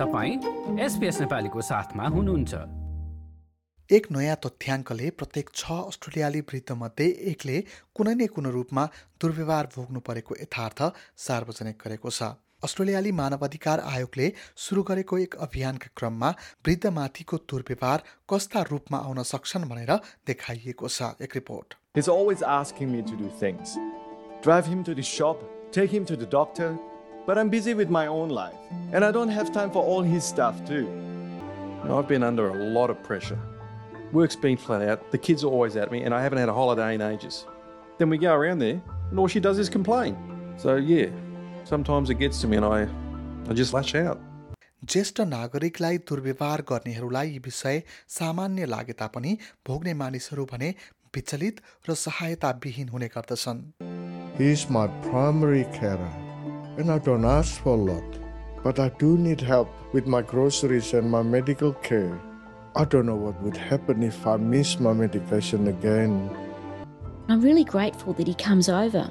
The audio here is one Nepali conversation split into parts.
तपाईँ एसपिएस नेपालीको साथमा हुनुहुन्छ। एक नयाँ तथ्याङ्कले प्रत्येक छ अस्ट्रेलियाली वृद्धमध्ये एकले कुनै न कुनै रूपमा दुर्व्यवहार भोग्नु परेको यथार्थ सार्वजनिक गरेको छ। अस्ट्रेलियाली मानवाधिकार आयोगले सुरु गरेको एक अभियानका क्रममा वृद्धमाथिको दुर्व्यवहार कस्ता रूपमा आउन सक्छन् भनेर देखाइएको छ एक report. He's always asking me to do things. Drive him to the shop, take him to the doctor, but I'm busy with my own life, and I don't have time for all his stuff too. I've been under a lot of pressure. Work's been flat out, the kids are always at me, and I haven't had a holiday in ages. Then we go around there, and all she does is complain. So, yeah, sometimes it gets to me, and I, I just lash out. ज्येष्ठ नागरिकलाई दुर्व्यवहार गर्नेहरूलाई यी विषय सामान्य लागे तापनि भोग्ने मानिसहरू भने विचलित र सहायताविहीन हुने गर्दछन् He is my primary carer. and I don't ask for a lot. But I do need help with my groceries and my medical care. I don't know what would happen if I miss my medication again. I'm really grateful that he comes over.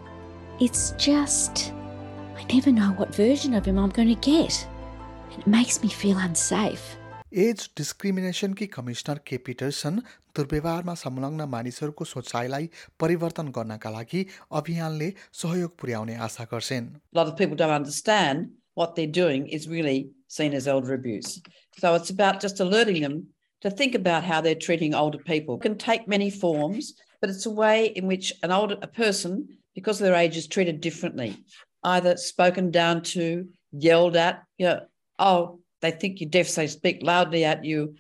It's just, I never know what version of him I'm going to get. And it makes me feel unsafe. As डिस्क्रिमिनेसनकी commissioner के पिटरसन दुर्व्यवहारमा संलग्न मानिसहरूको सोचाइलाई परिवर्तन गर्नका लागि अभियानले सहयोग पुर्याउने आशा गर्छन् A lot of people don't understand what they're doing is really seen as elder abuse. So it's about just alerting them to think about how they're treating older people. It can take many forms, but it's a way in which an older a person, because of their age, is treated differently, either spoken down to, yelled at, you know, oh, they think you're deaf, so they speak loudly at you,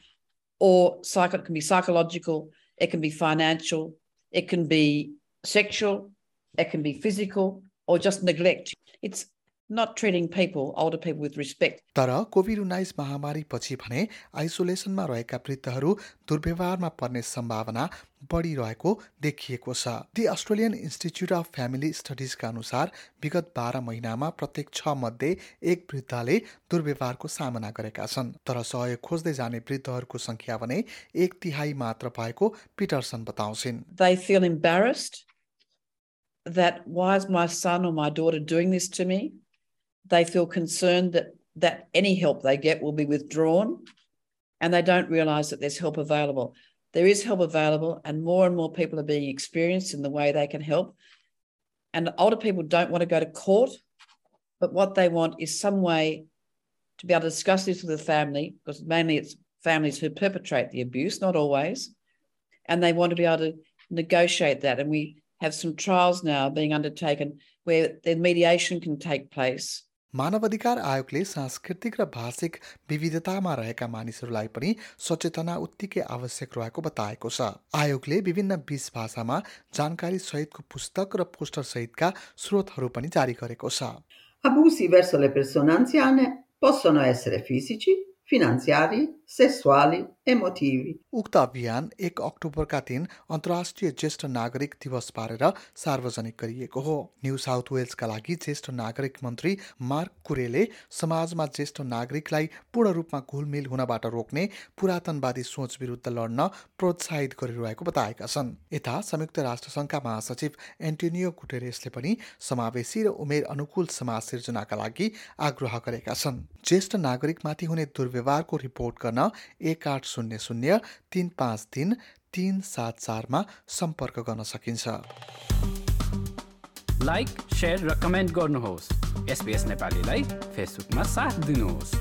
or it can be psychological, it can be financial, it can be sexual, it can be physical, or just neglect. It's not treating people, older people with respect. तर कोभिड उन्नाइस महामारी पछि भने आइसोलेसनमा रहेका वृद्धहरू दुर्व्यवहारमा पर्ने सम्भावना बढिरहेको देखिएको छ the Australian Institute of Family स्टडिजका अनुसार विगत बाह्र महिनामा प्रत्येक छ मध्ये एक वृद्धले दुर्व्यवहारको सामना गरेका छन् तर सहयोग खोज्दै जाने वृद्धहरूको सङ्ख्या भने एक तिहाई मात्र भएको पिटरसन बताउँछिन् They feel embarrassed that why is my son or my daughter doing this to me? They feel concerned that, that any help they get will be withdrawn and they don't realise that there's help available. There is help available, and more and more people are being experienced in the way they can help. And older people don't want to go to court, but what they want is some way to be able to discuss this with the family, because mainly it's families who perpetrate the abuse, not always. And they want to be able to negotiate that. And we have some trials now being undertaken where the mediation can take place मानव अधिकार आयोगले सांस्कृतिक र भाषिक विविधतामा रहेका मानिसहरूलाई पनि सचेतना उत्तिकै आवश्यक रहेको बताएको छ। आयोगले विभिन्न बिस भाषामा जानकारी सहितको पुस्तक र पोस्टर सहितका स्रोतहरू पनि जारी गरेको छ। possono essere fisici, finanziari, sessuali, emotivi. उक्त अभियान एक अक्टोबरका दिन अन्तर्राष्ट्रिय ज्येष्ठ नागरिक दिवस पारेर सार्वजनिक गरिएको हो। न्यू साउथ वेल्सका लागि ज्येष्ठ नागरिक मन्त्री मार्क कुरेले समाजमा ज्येष्ठ नागरिकलाई पूर्ण रूपमा घुलमिल हुनबाट रोक्ने पुरातनवादी सोच विरुद्ध लड्न प्रोत्साहित गरिरहेको बताएका छन्। यता संयुक्त राष्ट्रसङ्घका महासचिव एन्टोनियो गुटेरेसले पनि समावेशी र उमेर अनुकूल समाज सिर्जनाका लागि आग्रह गरेका छन्। ज्येष्ठ नागरिकमाथि हुने दुर्व्यवहारको रिपोर्ट गर्न एक आठ शून्य शून्य तिन पाँच तिन तिन सात चारमा सम्पर्क गर्न सकिन्छ। लाइक र कमेन्ट गर्नुहोस्। एसपिएस नेपालीलाई फेसबुकमा साथ दिनुहोस्।